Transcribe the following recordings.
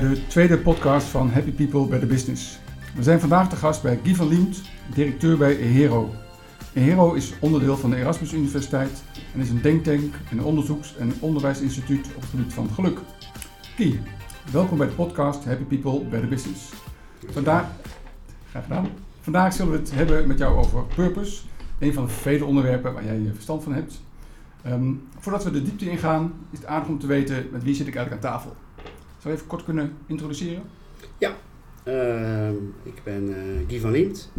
Bij de tweede podcast van Happy People by the Business. We zijn vandaag te gast bij Guy van Liemt, directeur bij EHERO. EHERO is onderdeel van de Erasmus Universiteit en is een denktank, een onderzoeks- en onderwijsinstituut op het gebied van geluk. Guy, welkom bij de podcast Happy People by the Business. Vandaag, graag gedaan. Vandaag zullen we het hebben met jou over purpose, een van de vele onderwerpen waar jij verstand van hebt. Ehm, voordat we de diepte ingaan, is het aardig om te weten met wie zit ik eigenlijk aan tafel. Zou je even kort kunnen introduceren? Ja, uh, ik ben uh, Guy van Liemt.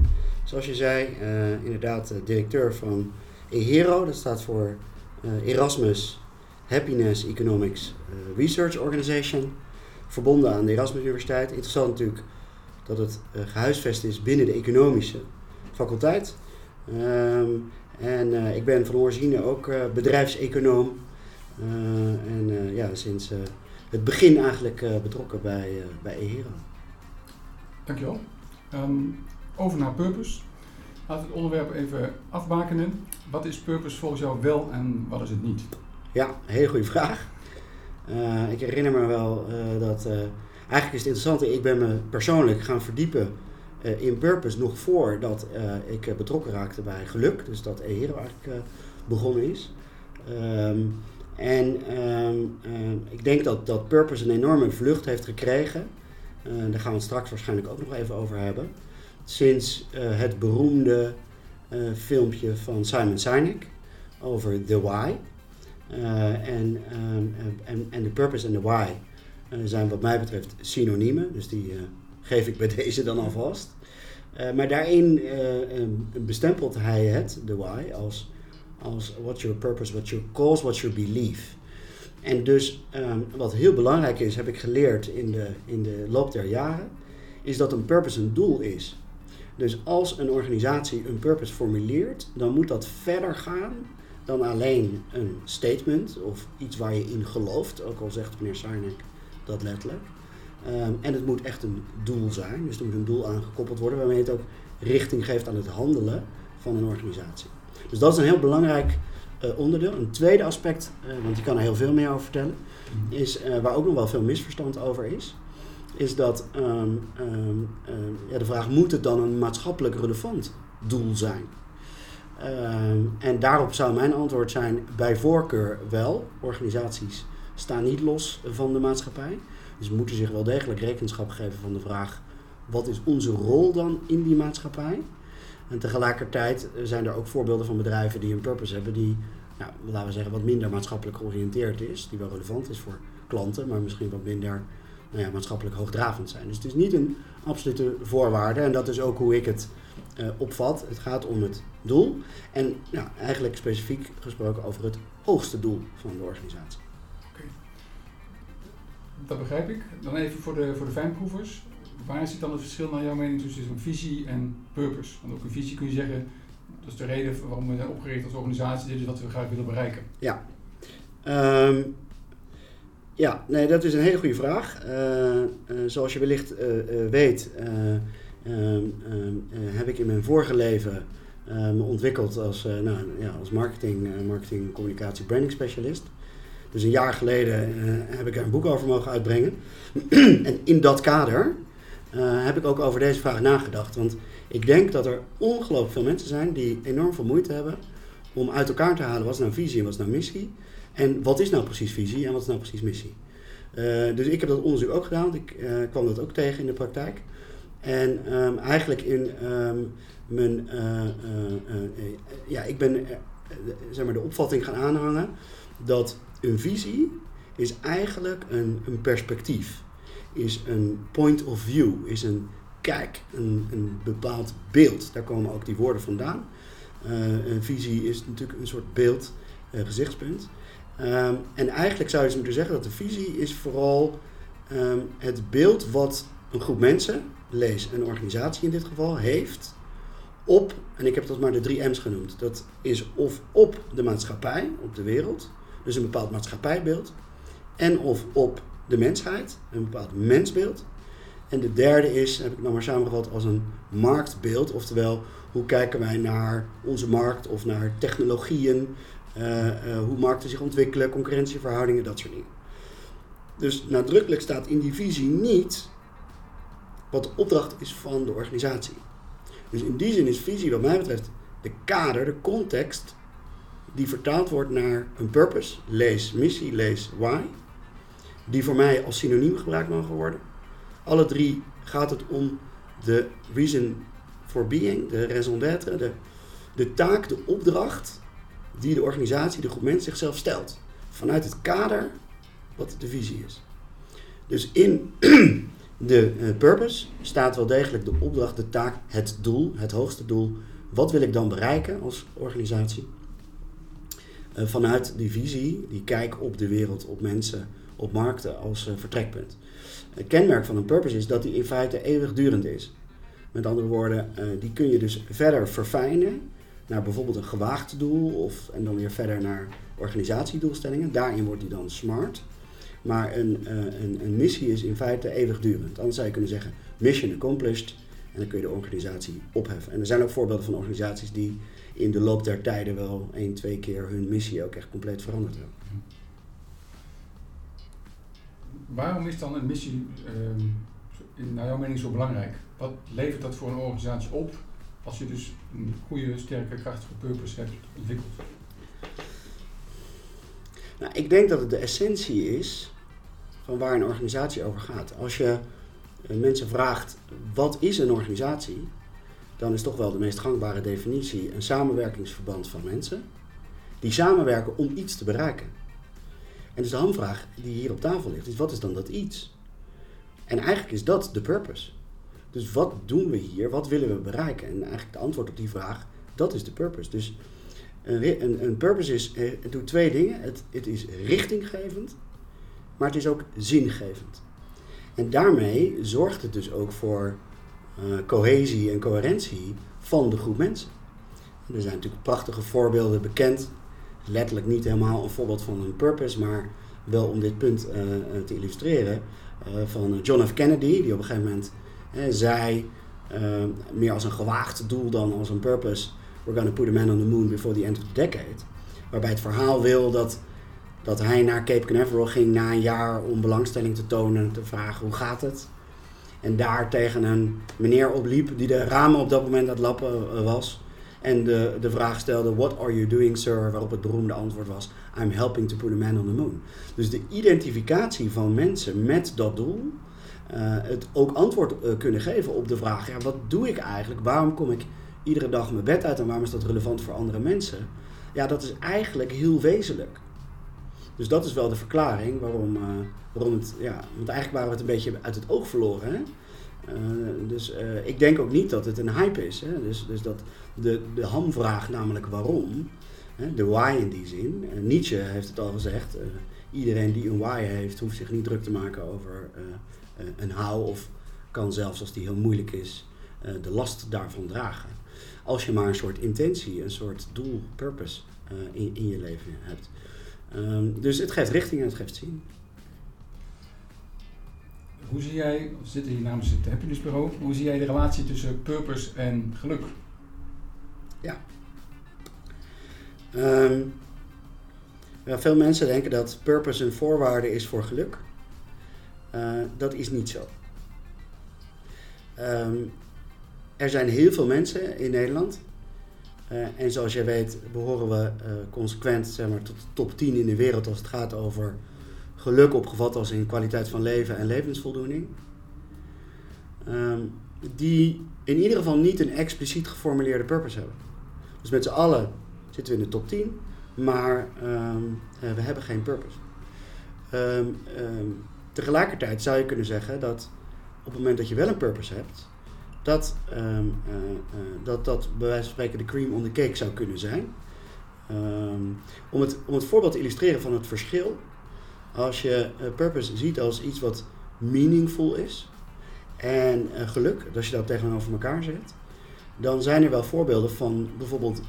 Zoals je zei, uh, inderdaad directeur van EHERO. Dat staat voor eh, Erasmus Happiness Economics Research Organization. Verbonden aan de Erasmus Universiteit. Interessant natuurlijk dat het gehuisvest is binnen de economische faculteit. Ehm, en ik ben van origine ook bedrijfseconoom. en ja, sinds het begin eigenlijk uh, betrokken bij, uh, bij EHERO. Dankjewel. Um, over naar purpose. Laten we het onderwerp even afbakenen. Wat is purpose volgens jou wel en wat is het niet? Ja, hele goede vraag. Uh, ik herinner me wel dat eigenlijk is het interessante, ik ben me persoonlijk gaan verdiepen in purpose nog voordat ik betrokken raakte bij geluk. Dus dat EHERO eigenlijk begonnen is. Um, en ehm, ehm, ik denk dat, dat Purpose een enorme vlucht heeft gekregen. Uh, daar gaan we het straks waarschijnlijk ook nog even over hebben. Sinds uh, het beroemde uh, filmpje van Simon Sinek over The Why. en, um, en, en de Purpose en de Why zijn wat mij betreft synoniemen. Dus die geef ik bij deze dan alvast. maar daarin bestempelt hij het, The Why, als als what's your purpose, what's your cause, what's your belief. En dus um, wat heel belangrijk is, heb ik geleerd in de, in de loop der jaren, is dat een purpose een doel is. Dus als een organisatie een purpose formuleert, dan moet dat verder gaan dan alleen een statement of iets waar je in gelooft, ook al zegt meneer Sarnek dat letterlijk. Um, en het moet echt een doel zijn, dus er moet een doel aangekoppeld worden waarmee het ook richting geeft aan het handelen van een organisatie. Dus dat is een heel belangrijk uh, onderdeel. Een tweede aspect, uh, want je kan er heel veel meer over vertellen, mhm. is uh, waar ook nog wel veel misverstand over is, is dat um, um, ja, de vraag moet het dan een maatschappelijk relevant doel zijn? En daarop zou mijn antwoord zijn bij voorkeur wel. Organisaties staan niet los van de maatschappij. Dus moeten zich wel degelijk rekenschap geven van de vraag: wat is onze rol dan in die maatschappij? En tegelijkertijd zijn er ook voorbeelden van bedrijven die een purpose hebben die, nou, laten we zeggen, wat minder maatschappelijk georiënteerd is. Die wel relevant is voor klanten, maar misschien wat minder nou ja, maatschappelijk hoogdravend zijn. Dus het is niet een absolute voorwaarde en dat is ook hoe ik het uh, opvat. Het gaat om het doel en nou, eigenlijk specifiek gesproken over het hoogste doel van de organisatie. Oké, dat begrijp ik. Dan even voor de, voor de fijnproevers waar zit dan het verschil naar jouw mening tussen een visie en purpose? Want ook een visie kun je zeggen, dat is de reden waarom we zijn opgericht als organisatie, dit is wat we graag willen bereiken. Ja, um, ja nee, dat is een hele goede vraag. Uh, uh, zoals je wellicht uh, weet, um, heb ik in mijn vorige leven me ontwikkeld als, nou, ja, als marketing, marketing, communicatie, branding specialist. Dus een jaar geleden heb ik er een boek over mogen uitbrengen. en in dat kader uh, heb ik ook over deze vraag nagedacht. Want ik denk dat er ongelooflijk veel mensen zijn die enorm veel moeite hebben om uit elkaar te halen wat is nou visie en wat is nou missie. En wat is nou precies visie en wat is nou precies missie. Uh, dus ik heb dat onderzoek ook gedaan, ik uh, kwam dat ook tegen in de praktijk. En um, eigenlijk in um, mijn, ja, ik ben zeg maar de opvatting gaan aanhangen dat een visie is eigenlijk een, een perspectief is een point of view, is een kijk, een, een bepaald beeld. Daar komen ook die woorden vandaan. Uh, een visie is natuurlijk een soort beeld, uh, gezichtspunt. Um, en eigenlijk zou je dus moeten zeggen dat de visie is vooral um, het beeld wat een groep mensen, lees een organisatie in dit geval, heeft op, en ik heb dat maar de drie M's genoemd. Dat is of op de maatschappij, op de wereld, dus een bepaald maatschappijbeeld, en of op de mensheid, een bepaald mensbeeld. En de derde is, heb ik nou maar samengevat, als een marktbeeld. Oftewel, hoe kijken wij naar onze markt of naar technologieën, uh, uh, hoe markten zich ontwikkelen, concurrentieverhoudingen, dat soort dingen. Dus nadrukkelijk staat in die visie niet wat de opdracht is van de organisatie. Dus in die zin is visie wat mij betreft de kader, de context die vertaald wordt naar een purpose, lees missie, lees why, die voor mij als synoniem gebruikt mogen worden. Alle drie gaat het om de reason for being, de raison d'être, de, de taak, de opdracht die de organisatie, de groep mensen zichzelf stelt. Vanuit het kader wat de visie is. Dus in de uh, purpose staat wel degelijk de opdracht, de taak, het doel, het hoogste doel. Wat wil ik dan bereiken als organisatie? Uh, vanuit die visie, die kijk op de wereld, op mensen, op markten als uh, vertrekpunt. Het kenmerk van een purpose is dat die in feite eeuwigdurend is. Met andere woorden, die kun je dus verder verfijnen naar bijvoorbeeld een gewaagd doel of, en dan weer verder naar organisatiedoelstellingen. Daarin wordt die dan smart. Maar een, uh, een, een, missie is in feite eeuwigdurend. Anders zou je kunnen zeggen mission accomplished en dan kun je de organisatie opheffen. En er zijn ook voorbeelden van organisaties die in de loop der tijden wel één, twee keer hun missie ook echt compleet veranderd hebben. Waarom is dan een missie uh, in, naar jouw mening zo belangrijk? Wat levert dat voor een organisatie op als je dus een goede, sterke, krachtige purpose hebt ontwikkeld? Nou, ik denk dat het de essentie is van waar een organisatie over gaat. Als je eh, mensen vraagt wat is een organisatie, dan is toch wel de meest gangbare definitie een samenwerkingsverband van mensen die samenwerken om iets te bereiken. En dus de hamvraag die hier op tafel ligt is wat is dan dat iets? En eigenlijk is dat de purpose. Dus wat doen we hier? Wat willen we bereiken? En eigenlijk de antwoord op die vraag, dat is de purpose. Dus een, een, een purpose is, eh, het doet twee dingen. Het, het is richtinggevend, maar het is ook zingevend. En daarmee zorgt het dus ook voor uh, cohesie en coherentie van de groep mensen. En er zijn natuurlijk prachtige voorbeelden bekend. Letterlijk niet helemaal een voorbeeld van een purpose, maar wel om dit punt uh, te illustreren. Uh, van John F. Kennedy, die op een gegeven moment zei, meer als een gewaagd doel dan als een purpose We're gonna put a man on the moon before the end of the decade. Waarbij het verhaal wil dat, dat hij naar Cape Canaveral ging na een jaar om belangstelling te tonen en te vragen hoe gaat het. En daar tegen een meneer opliep die de ramen op dat moment aan het lappen eh, was. En de, de vraag stelde, what are you doing sir? Waarop het beroemde antwoord was, I'm helping to put a man on the moon. Dus de identificatie van mensen met dat doel. Uh, het ook antwoord uh, kunnen geven op de vraag, ja, wat doe ik eigenlijk? Waarom kom ik iedere dag mijn bed uit en waarom is dat relevant voor andere mensen? Ja, dat is eigenlijk heel wezenlijk. Dus dat is wel de verklaring waarom, uh, waarom het, ja, want eigenlijk waren we het een beetje uit het oog verloren. Hè? Uh, dus uh, ik denk ook niet dat het een hype is. Hè? Dus, dus dat de, de hamvraag, namelijk waarom, hè? de why in die zin. Nietzsche heeft het al gezegd. iedereen die een why heeft, hoeft zich niet druk te maken over een how. Of kan zelfs als die heel moeilijk is, de last daarvan dragen. Als je maar een soort intentie, een soort doel, purpose in, in je leven hebt. Um, dus het geeft richting en het geeft zin. Hoe zie jij, we zitten hier namens het Happiness Bureau, hoe zie jij de relatie tussen purpose en geluk? Ja. Ja veel mensen denken dat purpose een voorwaarde is voor geluk. Uh, dat is niet zo. Um, er zijn heel veel mensen in Nederland. Uh, en zoals jij weet behoren we uh, consequent zeg maar, tot de top 10 in de wereld als het gaat over geluk opgevat als in kwaliteit van leven en levensvoldoening. Um, die in ieder geval niet een expliciet geformuleerde purpose hebben. Dus met z'n allen zitten we in de top 10, maar um, uh, we hebben geen purpose. Um, tegelijkertijd zou je kunnen zeggen dat op het moment dat je wel een purpose hebt, dat, uh, uh, dat dat bij wijze van spreken de cream on the cake zou kunnen zijn. Om, het, om het voorbeeld te illustreren van het verschil. Als je uh, purpose ziet als iets wat meaningful is en geluk, als je dat tegenover elkaar zet, dan zijn er wel voorbeelden van bijvoorbeeld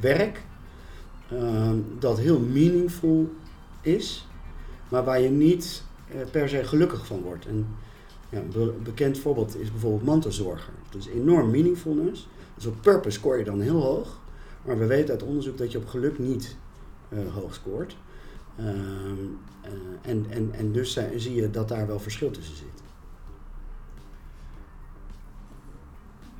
werk um, dat heel meaningful is, maar waar je niet per se gelukkig van wordt. En, ja, een bekend voorbeeld is bijvoorbeeld mantelzorger. Dat is enorm meaningfulness. Dus op purpose scoor je dan heel hoog. Maar we weten uit onderzoek dat je op geluk niet hoog scoort. Ehm, eh, en, en, en dus zie je dat daar wel verschil tussen zit.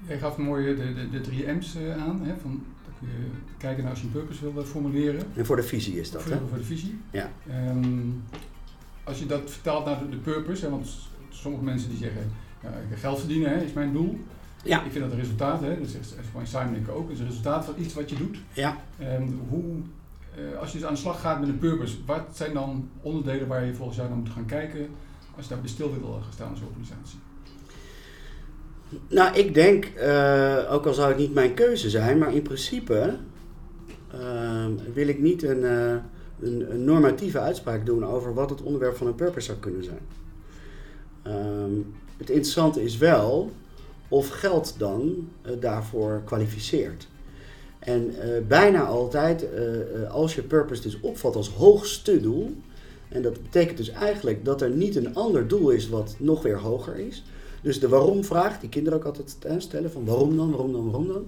Jij gaf mooi de, de, de drie M's eh, aan, hè, van, dat kun je kijken naar als je een purpose wil eh, formuleren. En voor de visie is dat, voor, hè? voor de visie. Ja. Ehm, als je dat vertaalt naar de, de purpose, hè, want sommige mensen die zeggen, ja, geld verdienen hè, is mijn doel. Ja. Ik vind dat een resultaat, hè, dat zegt Simon ook, is een resultaat van iets wat je doet. Ja. Ehm, hoe, eh, als je dus aan de slag gaat met een purpose, wat zijn dan onderdelen waar je volgens jou naar moet gaan kijken als je daar stil wil gaan staan als organisatie? Nou, ik denk, eh, ook al zou het niet mijn keuze zijn, maar in principe ehm, wil ik niet een, eh, een, een normatieve uitspraak doen over wat het onderwerp van een purpose zou kunnen zijn. Ehm, het interessante is wel of geld dan eh, daarvoor kwalificeert. En eh, bijna altijd, eh, eh, als je purpose dus opvat als hoogste doel, en dat betekent dus eigenlijk dat er niet een ander doel is wat nog weer hoger is. Dus de waarom-vraag, die kinderen ook altijd stellen, van waarom dan, waarom dan, waarom dan,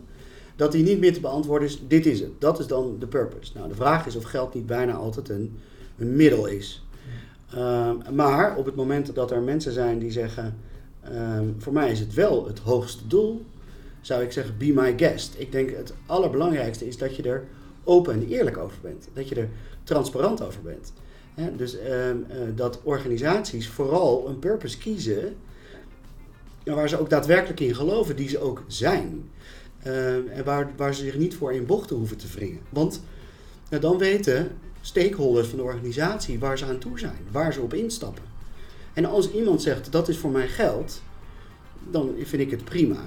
dat die niet meer te beantwoorden is, dit is het. Dat is dan de purpose. Nou, de vraag is of geld niet bijna altijd een, een middel is. Ehm, maar op het moment dat er mensen zijn die zeggen, ehm, voor mij is het wel het hoogste doel, zou ik zeggen, be my guest. Ik denk het allerbelangrijkste is dat je er open en eerlijk over bent. Dat je er transparant over bent. Dus ehm, eh, dat organisaties vooral een purpose kiezen waar ze ook daadwerkelijk in geloven, die ze ook zijn. Ehm, en waar, waar ze zich niet voor in bochten hoeven te wringen. Want ja, dan weten stakeholders van de organisatie waar ze aan toe zijn, waar ze op instappen. En als iemand zegt dat is voor mijn geld, dan vind ik het prima.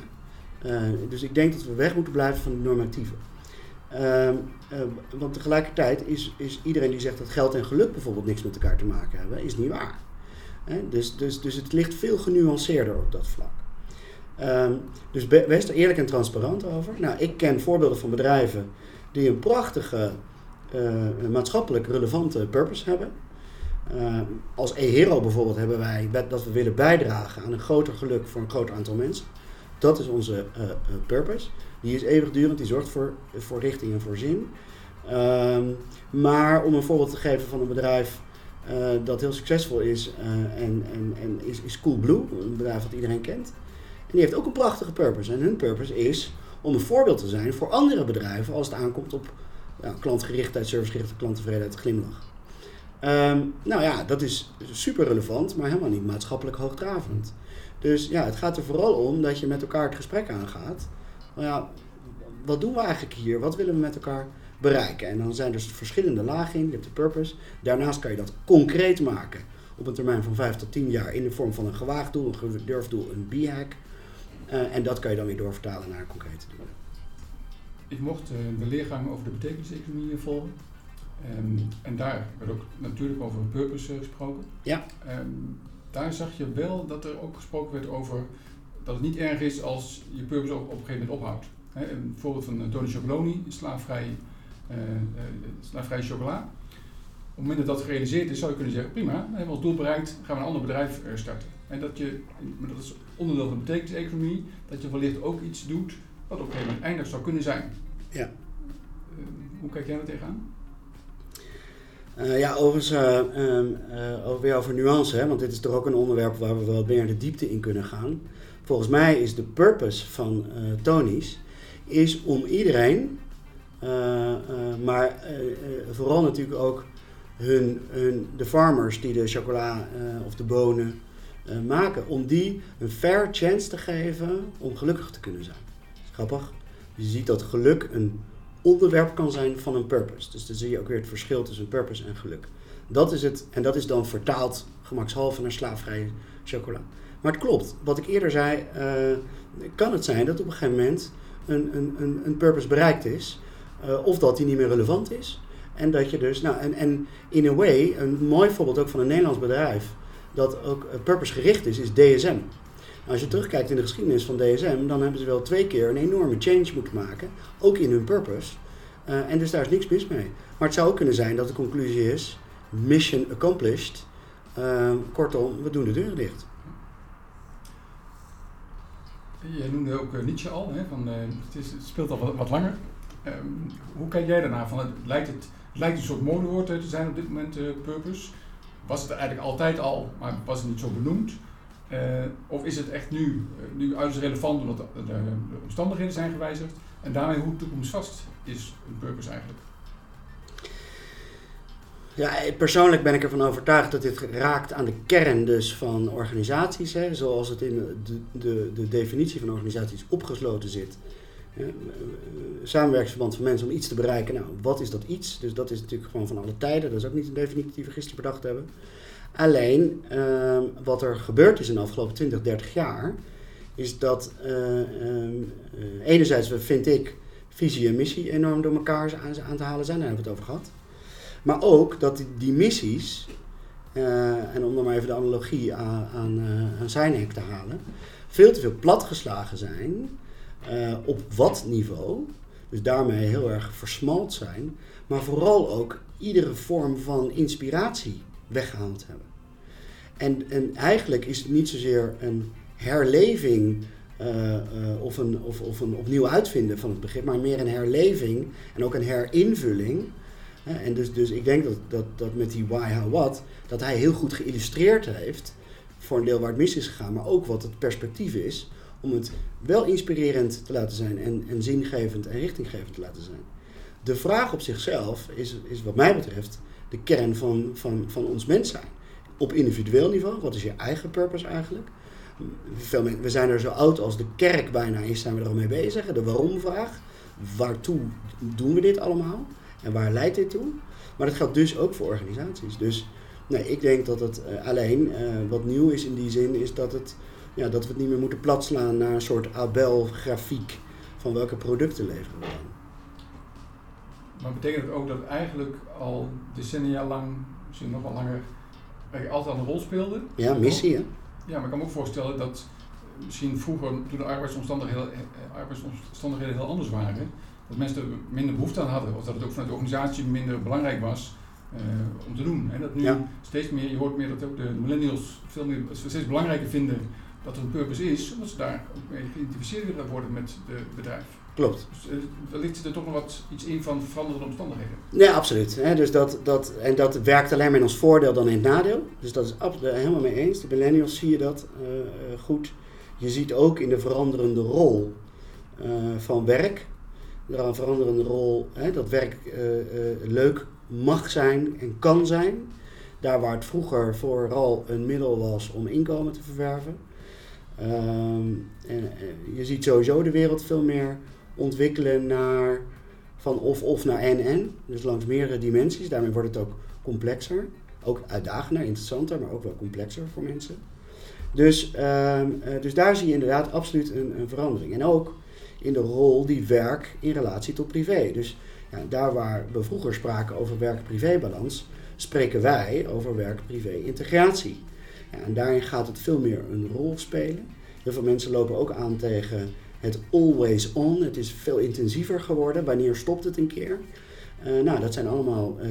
Eh, dus ik denk dat we weg moeten blijven van de normatieve. Ehm, eh, want tegelijkertijd is, is iedereen die zegt dat geld en geluk bijvoorbeeld niks met elkaar te maken hebben, is niet waar. Dus, dus, dus het ligt veel genuanceerder op dat vlak. Ehm, dus be- er eerlijk en transparant over. Nou, ik ken voorbeelden van bedrijven die een prachtige eh, maatschappelijk relevante purpose hebben. Ehm, als EHERO bijvoorbeeld hebben wij dat we willen bijdragen aan een groter geluk voor een groot aantal mensen. Dat is onze eh, eh, purpose. Die is eeuwigdurend, die zorgt voor, voor richting en voor zin. Ehm, maar om een voorbeeld te geven van een bedrijf eh, dat heel succesvol is eh, en, en, en is, is Coolblue, een bedrijf dat iedereen kent. En die heeft ook een prachtige purpose. En hun purpose is om een voorbeeld te zijn voor andere bedrijven als het aankomt op ja, klantgerichtheid, servicegerichtheid, klanttevredenheid, glimlach. Ehm, nou ja, dat is super relevant, maar helemaal niet maatschappelijk hoogdravend. Dus ja, het gaat er vooral om dat je met elkaar het gesprek aangaat. Nou ja, wat doen we eigenlijk hier? Wat willen we met elkaar bereiken? En dan zijn er verschillende lagen in. Je hebt de purpose. Daarnaast kan je dat concreet maken op een termijn van 5 tot 10 jaar in de vorm van een gewaagd doel, een gedurfd doel, een B-hack. Eh, en dat kan je dan weer doorvertalen naar concrete doelen. Ik mocht eh, de leergang over de betekeniseconomie volgen. Ehm, en daar werd ook natuurlijk over een purpose eh, gesproken. Ja. Ehm, daar zag je wel dat er ook gesproken werd over dat het niet erg is als je purpose ook op een gegeven moment ophoudt. Een voorbeeld van eh, Tony Chocoloni, slaafvrij, eh, eh, slaafvrij chocola. Op het moment dat dat gerealiseerd is, zou je kunnen zeggen, prima, we hebben ons doel bereikt, gaan we een ander bedrijf eh, starten. En dat je, maar dat is onderdeel van de betekeniseconomie, dat je wellicht ook iets doet wat op een gegeven moment eindig zou kunnen zijn. Ja. Eh, hoe kijk jij daar tegenaan? Eh, ja, overigens, eh, ehm, eh, over, weer over nuance, hè, want dit is toch ook een onderwerp waar we wel meer de diepte in kunnen gaan. Volgens mij is de purpose van Tony's is om iedereen, maar vooral natuurlijk ook hun, hun, de farmers die de chocola of de bonen maken, om die een fair chance te geven om gelukkig te kunnen zijn. Grappig. Je ziet dat geluk een onderwerp kan zijn van een purpose. Dus dan zie je ook weer het verschil tussen purpose en geluk. Dat is het, en dat is dan vertaald gemakshalve naar slaafvrije chocola. Maar het klopt, wat ik eerder zei, eh, kan het zijn dat op een gegeven moment een, een, een, een purpose bereikt is, eh, of dat die niet meer relevant is. En dat je dus, nou, en, en in a way, een mooi voorbeeld ook van een Nederlands bedrijf dat ook purpose gericht is, is DSM. Als je terugkijkt in de geschiedenis van DSM, dan hebben ze wel twee keer een enorme change moeten maken, ook in hun purpose. Uh, en dus daar is niks mis mee. Maar het zou ook kunnen zijn dat de conclusie is: mission accomplished. Uh, kortom, we doen de deuren dicht. Jij noemde ook uh, Nietzsche al, hè, van, uh, het, is, speelt al wat, langer. Um, hoe kijk jij daarna? Van, het, lijkt het Het lijkt een soort modewoord te zijn op dit moment, purpose. Was het eigenlijk altijd al, maar was het niet zo benoemd? Of is het echt nu, nu uiterst relevant omdat de, de, omstandigheden zijn gewijzigd? En daarmee hoe toekomstvast is een purpose eigenlijk? Ja, persoonlijk ben ik ervan overtuigd dat dit raakt aan de kern dus van organisaties, hè, zoals het in de, de, de definitie van organisaties opgesloten zit. Ja, samenwerkingsverband van mensen om iets te bereiken. Nou, wat is dat iets? Dus dat is natuurlijk gewoon van alle tijden. Dat is ook niet een we gisteren bedacht hebben. Alleen, uh, wat er gebeurd is in de afgelopen 20, 30 jaar, is dat uh, enerzijds, vind ik, visie en missie enorm door elkaar aan, aan te halen zijn. Daar hebben we het over gehad. Maar ook dat die, missies, uh, en om dan maar even de analogie aan, aan, aan zijn hek te halen, veel te veel platgeslagen zijn op wat niveau. Dus daarmee heel erg versmalt zijn. Maar vooral ook iedere vorm van inspiratie weggehaald hebben. En, en eigenlijk is het niet zozeer een herleving uh, uh, of, een, of, of een opnieuw uitvinden van het begrip, maar meer een herleving en ook een herinvulling en dus, dus ik denk dat, dat, dat met die why, how, what, dat hij heel goed geïllustreerd heeft voor een deel waar het mis is gegaan, maar ook wat het perspectief is om het wel inspirerend te laten zijn en, en zingevend en richtinggevend te laten zijn. De vraag op zichzelf is, is wat mij betreft de kern van, van, van ons mens zijn. Op individueel niveau, wat is je eigen purpose eigenlijk? We zijn er zo oud als de kerk bijna is, zijn we er al mee bezig. De waarom-vraag. Waartoe doen we dit allemaal? En waar leidt dit toe? Maar dat geldt dus ook voor organisaties. Dus nee, ik denk dat het uh, alleen uh, wat nieuw is in die zin, is dat, het, ja, dat we het niet meer moeten platslaan naar een soort Abel-grafiek van welke producten leveren we dan. Maar betekent het ook dat eigenlijk al decennia lang, misschien nog wel langer, altijd al een rol speelde? Ja, missie hè? Ja, maar ik kan me ook voorstellen dat misschien vroeger, toen de arbeidsomstandigheden, eh, arbeidsomstandigheden heel anders waren, dat mensen er minder behoefte aan hadden. Of dat het ook vanuit de organisatie minder belangrijk was uh, om te doen. En dat nu ja. steeds meer, je hoort meer dat ook de millennials veel meer, steeds belangrijker vinden dat er een purpose is, omdat ze daar ook mee geïdentificeerd willen worden met de bedrijf. Klopt. Dus wellicht zit er toch nog wat iets in van veranderende omstandigheden. Ja, absoluut. He, dus dat, dat, en dat werkt alleen maar in ons voordeel dan in het nadeel. Dus dat is absoluut helemaal mee eens. De millennials zie je dat uh, goed. Je ziet ook in de veranderende rol van werk een veranderende rol, hè, dat werk uh, leuk mag zijn en kan zijn. Daar waar het vroeger vooral een middel was om inkomen te verwerven. Um, en, je ziet sowieso de wereld veel meer ontwikkelen naar van of-of naar en-en. Dus langs meerdere dimensies. Daarmee wordt het ook complexer. Ook uitdagender, interessanter, maar ook wel complexer voor mensen. Dus, um, dus daar zie je inderdaad absoluut een, een verandering. En ook in de rol die werk in relatie tot privé. Dus ja, daar waar we vroeger spraken over werk-privé-balans, spreken wij over werk-privé-integratie. Ja, en daarin gaat het veel meer een rol spelen. Heel veel mensen lopen ook aan tegen het always on. Het is veel intensiever geworden. Wanneer stopt het een keer? Uh, nou, dat zijn allemaal uh,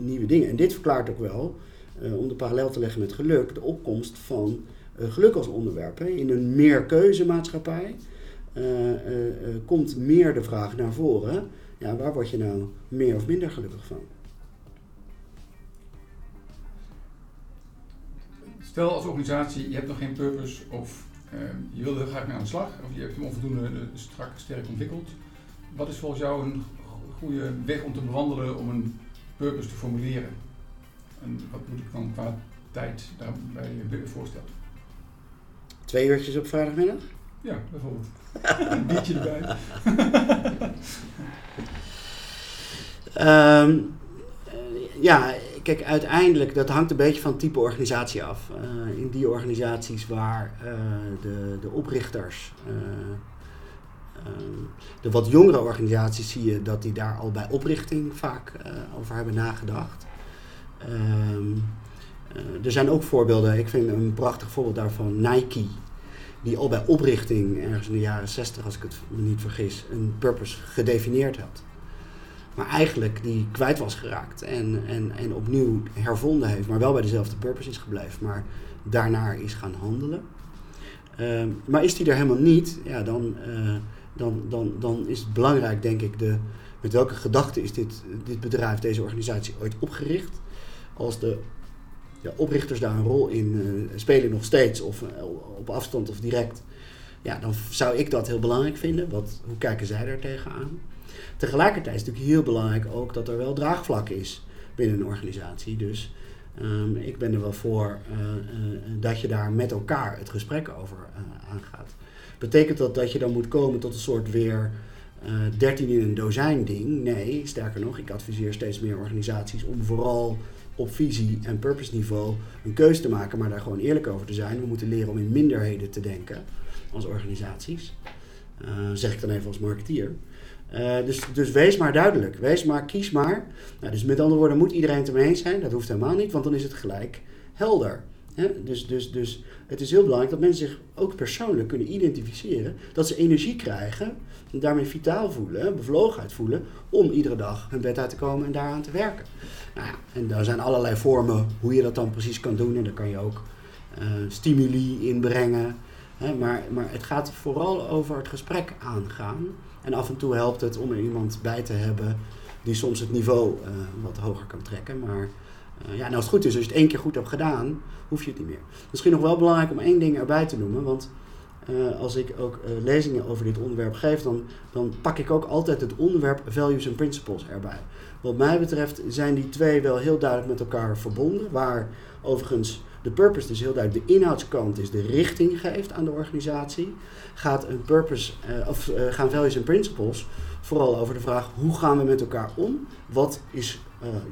nieuwe dingen. En dit verklaart ook wel, uh, om de parallel te leggen met geluk, de opkomst van geluk als onderwerp. In een meerkeuzemaatschappij komt meer de vraag naar voren. Ja, waar word je nou meer of minder gelukkig van? Stel als organisatie, je hebt nog geen purpose of je wil er graag mee aan de slag, of je hebt hem onvoldoende strak, sterk ontwikkeld. Wat is volgens jou een goede weg om te bewandelen om een purpose te formuleren? En wat moet ik dan qua tijd daarbij voorstellen? Twee uurtjes op vrijdagmiddag? Ja, bijvoorbeeld. Een biertje erbij. um, ja, kijk, uiteindelijk, dat hangt een beetje van het type organisatie af. Uh, in die organisaties waar uh, de, de oprichters, uh, de wat jongere organisaties zie je dat die daar al bij oprichting vaak over hebben nagedacht. Um, er zijn ook voorbeelden, ik vind een prachtig voorbeeld daarvan Nike die al bij oprichting, ergens in de jaren 60 als ik het niet vergis, een purpose gedefinieerd had. Maar eigenlijk die kwijt was geraakt en, en, en opnieuw hervonden heeft, maar wel bij dezelfde purpose is gebleven, maar daarnaar is gaan handelen. Uh, maar is die er helemaal niet, ja, dan, uh, dan, dan, dan is het belangrijk, denk ik, de, met welke gedachte is dit, dit bedrijf, deze organisatie ooit opgericht? Als de ja, oprichters daar een rol in uh, spelen nog steeds, of uh, op afstand of direct, ja, dan zou ik dat heel belangrijk vinden. Wat, hoe kijken zij daar tegenaan? Tegelijkertijd is het natuurlijk heel belangrijk ook dat er wel draagvlak is binnen een organisatie. Dus um, ik ben er wel voor uh, dat je daar met elkaar het gesprek over aangaat. Betekent dat dat je dan moet komen tot een soort weer uh, 13 in een dozijn ding? Nee, sterker nog, ik adviseer steeds meer organisaties om vooral op visie en purpose niveau een keuze te maken, maar daar gewoon eerlijk over te zijn. We moeten leren om in minderheden te denken als organisaties. Zeg ik dan even als marketeer. Uh, dus, dus wees maar duidelijk. Wees maar, kies maar. Nou, dus met andere woorden, moet iedereen het ermee eens zijn? Dat hoeft helemaal niet, want dan is het gelijk helder. Dus, dus, dus het is heel belangrijk dat mensen zich ook persoonlijk kunnen identificeren. Dat ze energie krijgen en daarmee vitaal voelen, bevlogenheid voelen om iedere dag hun bed uit te komen en daaraan te werken. Nou ja, en daar zijn allerlei vormen hoe je dat dan precies kan doen. En daar kan je ook uh, stimuli inbrengen. Hè, maar, maar het gaat vooral over het gesprek aangaan. En af en toe helpt het om er iemand bij te hebben die soms het niveau uh, wat hoger kan trekken. Maar uh, ja, nou als het goed is, als je het één keer goed hebt gedaan, hoef je het niet meer. Misschien nog wel belangrijk om één ding erbij te noemen. Want uh, als ik ook lezingen over dit onderwerp geef, dan, dan pak ik ook altijd het onderwerp values en principles erbij. Wat mij betreft zijn die twee wel heel duidelijk met elkaar verbonden. Waar overigens de purpose dus heel duidelijk de inhoudskant is, de richting geeft aan de organisatie. Gaat een purpose, uh, of gaan values en principles vooral over de vraag hoe gaan we met elkaar om? Wat is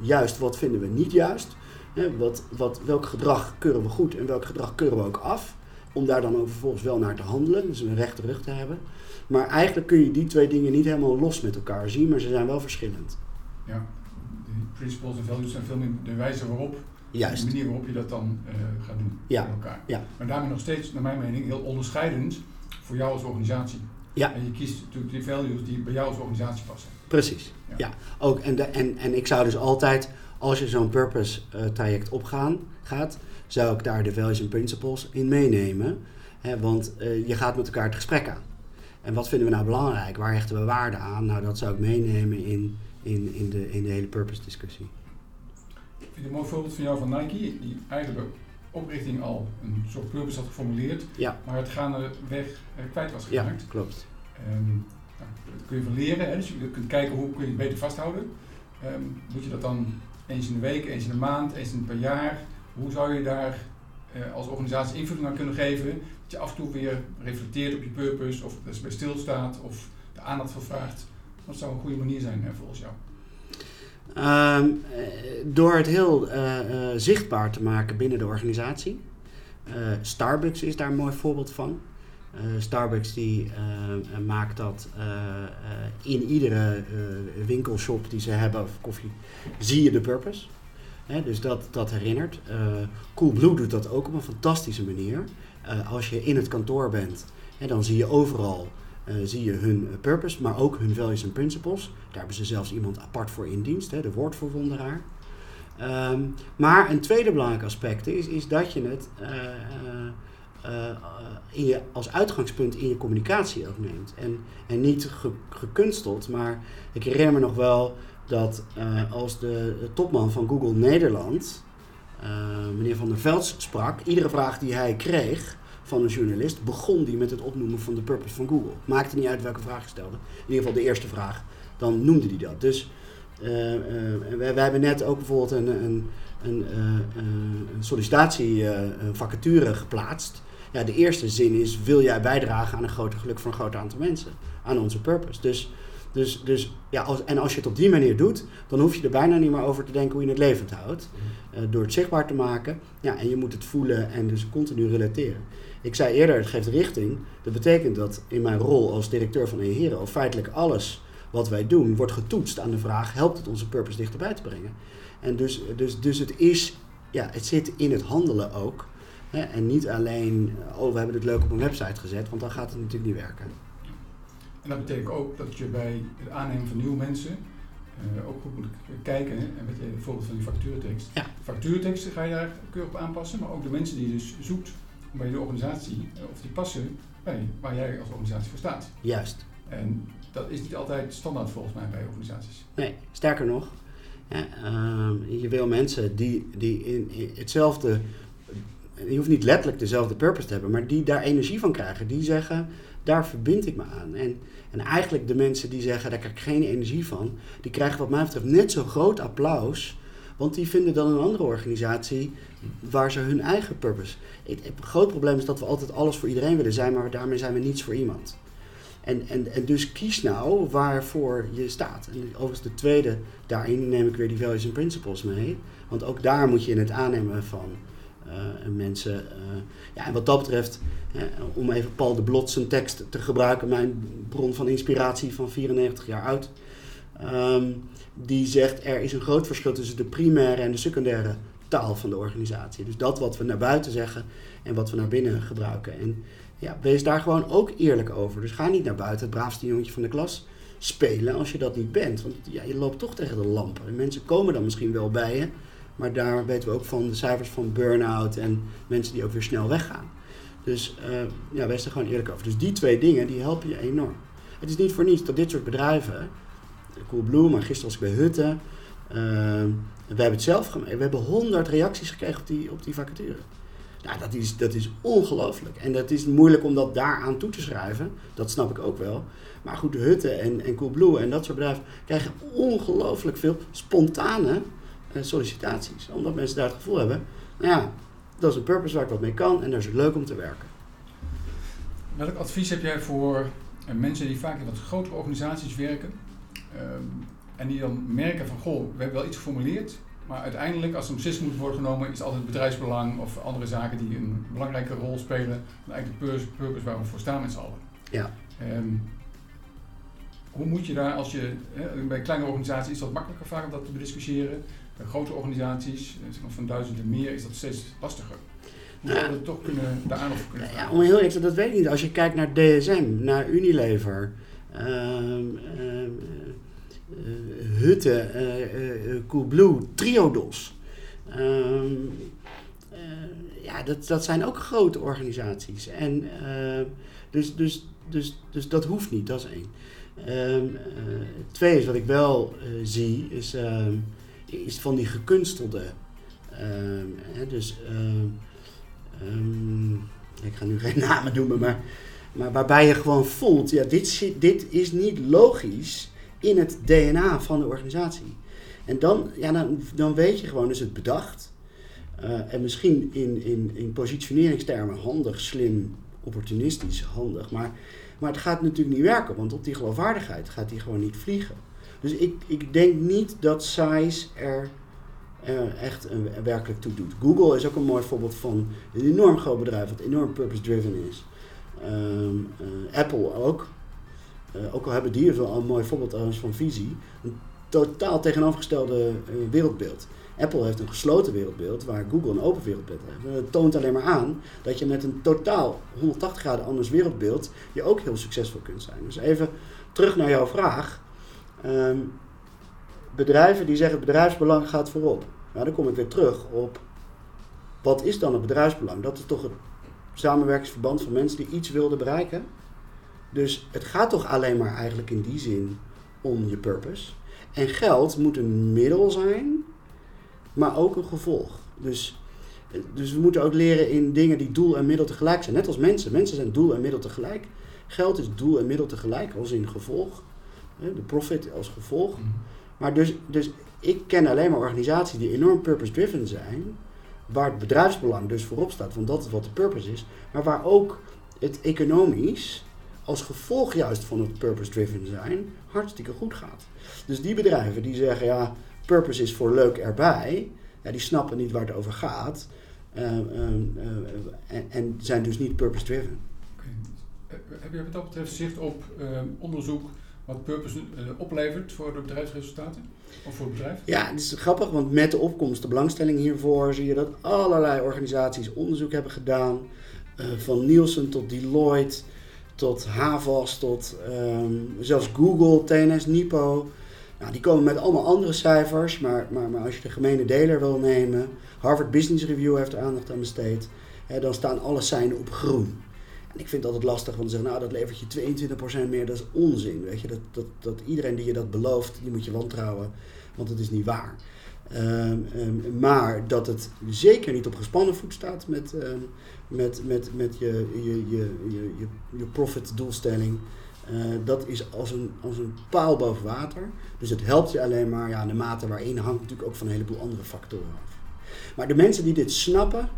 juist, wat vinden we niet juist? wat, wat, welk gedrag keuren we goed en welk gedrag keuren we ook af? Om daar dan ook vervolgens wel naar te handelen, dus een rechte rug te hebben. Maar eigenlijk kun je die twee dingen niet helemaal los met elkaar zien, maar ze zijn wel verschillend. Ja, de principles en values zijn veel meer de wijze waarop, Juist. de manier waarop je dat dan uh, gaat doen ja. met elkaar. Ja. Maar daarmee nog steeds, naar mijn mening, heel onderscheidend voor jou als organisatie. Ja. En je kiest natuurlijk die values die bij jou als organisatie passen. Precies, ja. ja. Ook, en, de, en, en ik zou dus altijd, als je zo'n purpose uh, traject opgaan gaat, zou ik daar de values en principles in meenemen. Hè, want uh, je gaat met elkaar het gesprek aan. En wat vinden we nou belangrijk? Waar hechten we waarde aan? Nou, dat zou ik meenemen in, in, in, de, in de hele purpose discussie. Ik vind een mooi voorbeeld van jou van Nike, die eigenlijk oprichting al een soort purpose had geformuleerd, ja. maar het gaandeweg uh, kwijt was geraakt. Ja, klopt. Um, nou, dat kun je van leren, hè? dus je kunt kijken hoe kun je het beter vasthouden. Um, moet je dat dan eens in de week, eens in de maand, eens in per jaar? Hoe zou je daar uh, als organisatie invulling aan kunnen geven? Dat je af en toe weer reflecteert op je purpose, of dat je bij stilstaat, of de aandacht voor vraagt. Wat zou een goede manier zijn hè, volgens jou? Um, door het heel uh, uh, zichtbaar te maken binnen de organisatie. Starbucks is daar een mooi voorbeeld van. Starbucks die maakt dat in iedere winkelshop die ze hebben of koffie, zie je de purpose. Dus dat, dat herinnert. Coolblue doet dat ook op een fantastische manier. als je in het kantoor bent, dan zie je overal uh, zie je hun purpose, maar ook hun values en principles. Daar hebben ze zelfs iemand apart voor in dienst, hè, de woordverwonderaar. Um, maar een tweede belangrijk aspect is, is dat je het je, als uitgangspunt in je communicatie ook neemt. En, en niet ge, gekunsteld, maar ik herinner me nog wel dat als de, de, topman van Google Nederland, meneer Van der Velds, sprak, iedere vraag die hij kreeg, van een journalist, begon die met het opnoemen van de purpose van Google. Maakte niet uit welke vraag je stelde. In ieder geval de eerste vraag. Dan noemde hij dat. Dus uh, uh, wij, wij, hebben net ook bijvoorbeeld een, een, een, uh, een sollicitatievacature geplaatst. Ja, de eerste zin is, wil jij bijdragen aan een groter geluk voor een groot aantal mensen? Aan onze purpose. Dus, dus, dus ja, als, en als je het op die manier doet, dan hoef je er bijna niet meer over te denken hoe je het levend houdt. door het zichtbaar te maken. Ja, en je moet het voelen en dus continu relateren. Ik zei eerder, het geeft richting. Dat betekent dat in mijn rol als directeur van EHERO feitelijk alles wat wij doen wordt getoetst aan de vraag: helpt het onze purpose dichterbij te brengen? En dus, dus, dus het is, ja, het zit in het handelen ook. Hè, en niet alleen, oh, we hebben het leuk op een website gezet, want dan gaat het natuurlijk niet werken. En dat betekent ook dat je bij het aannemen van nieuwe mensen uh, ook goed moet kijken. En met je bijvoorbeeld van die factuurtekst. Ja. Factuurteksten ga je daar keurig op aanpassen, maar ook de mensen die je dus zoekt bij de organisatie, of die passen bij waar jij als organisatie voor staat. Juist. En dat is niet altijd standaard volgens mij bij organisaties. Nee, sterker nog, uh, je wil mensen die, die in, in, hetzelfde, je hoeft niet letterlijk dezelfde purpose te hebben, maar die daar energie van krijgen. Die zeggen, daar verbind ik me aan. En, en eigenlijk de mensen die zeggen, daar krijg ik geen energie van, die krijgen wat mij betreft net zo groot applaus. Want die vinden dan een andere organisatie waar ze hun eigen purpose. Het, het groot probleem is dat we altijd alles voor iedereen willen zijn, maar daarmee zijn we niets voor iemand. En, en, en dus kies nou waarvoor je staat. En overigens de tweede, daarin neem ik weer die values and principles mee. Want ook daar moet je in het aannemen van uh, mensen. Uh, ja, en wat dat betreft, om even Paul de Blot zijn tekst te gebruiken, mijn bron van inspiratie van 94 jaar oud. Um, die zegt er is een groot verschil tussen de primaire en de secundaire taal van de organisatie. Dus dat wat we naar buiten zeggen en wat we naar binnen gebruiken. En ja, wees daar gewoon ook eerlijk over. Dus ga niet naar buiten, het braafste jongetje van de klas, spelen als je dat niet bent. Want ja, je loopt toch tegen de lampen. En mensen komen dan misschien wel bij je, maar daar weten we ook van de cijfers van burn-out en mensen die ook weer snel weggaan. Dus uh, ja, wees er gewoon eerlijk over. Dus die twee dingen, die helpen je enorm. Het is niet voor niets dat dit soort bedrijven, Coolblue, maar gisteren was ik bij Hutten, uh, we hebben het zelf gemaakt. We hebben honderd reacties gekregen op die, op die vacature. Nou, dat is, dat is ongelooflijk. En dat is moeilijk om dat daaraan toe te schrijven. Dat snap ik ook wel. Maar goed, Hutten en, en Coolblue en dat soort bedrijven krijgen ongelooflijk veel spontane eh, sollicitaties. Omdat mensen daar het gevoel hebben, nou ja, dat is een purpose waar ik wat mee kan en daar is het leuk om te werken. Welk advies heb jij voor eh, mensen die vaak in wat grotere organisaties werken ehm, en die dan merken van, goh, we hebben wel iets geformuleerd, maar uiteindelijk, als een beslissing moet worden genomen, is het altijd bedrijfsbelang of andere zaken die een belangrijke rol spelen. Dan eigenlijk de purpose waar we voor staan met z'n allen. Ja. Um, hoe moet je daar, als je, hè, bij kleine organisaties is dat makkelijker vaak om dat te bediscussiëren. Bij grote organisaties, eh, van duizend en meer, is dat steeds lastiger. Hoe zou je toch kunnen, daar aandacht voor kunnen vragen? Ja, om heel eerlijk te dat weet ik niet. Als je kijkt naar DSM, naar Unilever, um, uh, Hutte, uh, Coolblue, Triodos. Ehm, ja, dat, dat zijn ook grote organisaties. En, dus, dus, dus, dus dat hoeft niet, dat is één. Um, twee is wat ik wel zie, is, uh, is van die gekunstelde. Hè, dus ik ga nu geen namen noemen, maar, maar waarbij je gewoon voelt, ja, dit, dit is niet logisch in het DNA van de organisatie. En dan, ja, dan, dan weet je gewoon, is het bedacht. Uh, en misschien in, in, in positioneringstermen handig, slim, opportunistisch, handig. Maar, maar het gaat natuurlijk niet werken, want op die geloofwaardigheid gaat die gewoon niet vliegen. Dus ik, ik denk niet dat size er uh, echt een, werkelijk toe doet. Google is ook een mooi voorbeeld van een enorm groot bedrijf dat enorm purpose-driven is. Um, uh, Apple ook. Uh, ook al hebben die wel een mooi voorbeeld van visie. Een totaal tegenovergestelde wereldbeeld. Apple heeft een gesloten wereldbeeld waar Google een open wereldbeeld heeft. Het toont alleen maar aan dat je met een totaal 180 graden anders wereldbeeld je ook heel succesvol kunt zijn. Dus even terug naar jouw vraag. Um, bedrijven die zeggen bedrijfsbelang gaat voorop. Nou, dan kom ik weer terug op wat is dan het bedrijfsbelang? Dat is toch het samenwerkingsverband van mensen die iets wilden bereiken. Dus het gaat toch alleen maar eigenlijk in die zin om je purpose. En geld moet een middel zijn, maar ook een gevolg. Dus, dus we moeten ook leren in dingen die doel en middel tegelijk zijn. Net als mensen. Mensen zijn doel en middel tegelijk. Geld is doel en middel tegelijk, als in gevolg. De profit als gevolg. Mhm. Maar dus, dus ik ken alleen maar organisaties die enorm purpose-driven zijn, waar het bedrijfsbelang dus voorop staat, want dat is wat de purpose is, maar waar ook het economisch als gevolg juist van het purpose-driven zijn hartstikke goed gaat. Dus die bedrijven die zeggen, ja, purpose is voor leuk erbij, ja, die snappen niet waar het over gaat uh, uh, en, en, zijn dus niet purpose-driven. Okay. Heb je wat dat betreft zicht op onderzoek wat purpose oplevert voor de bedrijfsresultaten? Of voor het bedrijf? Ja, het is grappig, want met de opkomst, de belangstelling hiervoor, zie je dat allerlei organisaties onderzoek hebben gedaan. Uh, van Nielsen tot Deloitte, tot Havas, tot um, zelfs Google, TNS, Nipo. Nou, die komen met allemaal andere cijfers, maar, maar, maar als je de gemene deler wil nemen, Harvard Business Review heeft er aandacht aan besteed, hè, dan staan alle seinen op groen. En ik vind het altijd lastig, want ze zeggen, nou dat levert je 22% meer, dat is onzin. Weet je? Dat, dat, dat iedereen die je dat belooft, die moet je wantrouwen, want het is niet waar. Ehm, ehm, maar dat het zeker niet op gespannen voet staat met, ehm, met, met, met je, je, je, je, je, je profit doelstelling. Uh, dat is als een, als een paal boven water. Dus het helpt je alleen maar, ja, de mate waarin hangt natuurlijk ook van een heleboel andere factoren af. Maar de mensen die dit snappen,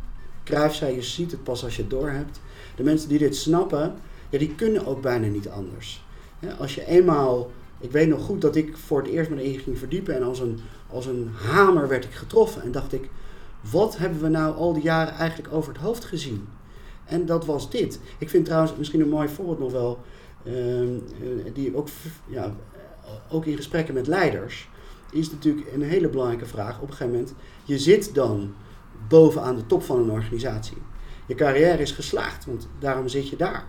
Cruijff zei, je ziet het pas als je het doorhebt. De mensen die dit snappen, ja, die kunnen ook bijna niet anders. Als je eenmaal, ik weet nog goed dat ik voor het eerst me erin ging verdiepen en als een, als een hamer werd ik getroffen en dacht ik, wat hebben we nou al die jaren eigenlijk over het hoofd gezien? En dat was dit. Ik vind trouwens misschien een mooi voorbeeld nog wel, uh, die ook, ja, ook in gesprekken met leiders, is natuurlijk een hele belangrijke vraag. Op een gegeven moment, je zit dan bovenaan de top van een organisatie. Je carrière is geslaagd, want daarom zit je daar.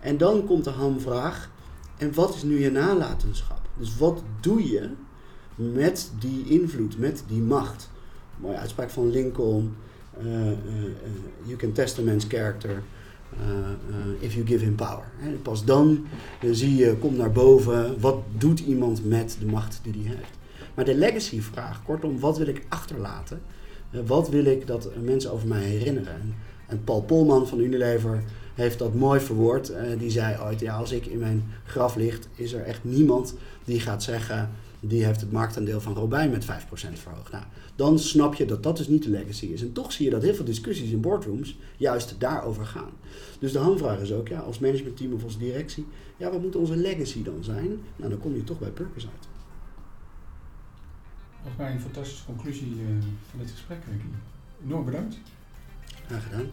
En dan komt de hamvraag, en wat is nu je nalatenschap? Dus wat doe je met die invloed, met die macht? Mooie uitspraak van Lincoln. Uh, uh, you can test a man's character if you give him power. Pas dan zie je, komt naar boven, wat doet iemand met de macht die hij heeft. Maar de legacy vraag, kortom, wat wil ik achterlaten? wat wil ik dat mensen over mij herinneren? En Paul Polman van Unilever heeft dat mooi verwoord. Die zei ooit, ja, als ik in mijn graf ligt, is er echt niemand die gaat zeggen, die heeft het marktaandeel van Robijn met 5% verhoogd. Nou, dan snap je dat dat dus niet de legacy is. En toch zie je dat heel veel discussies in boardrooms juist daarover gaan. Dus de hamvraag is ook, ja, als managementteam of als directie, ja, wat moet onze legacy dan zijn? Nou, dan kom je toch bij purpose uit. Volgens mij een fantastische conclusie uh, van dit gesprek, Ricky. Enorm bedankt. Graag gedaan.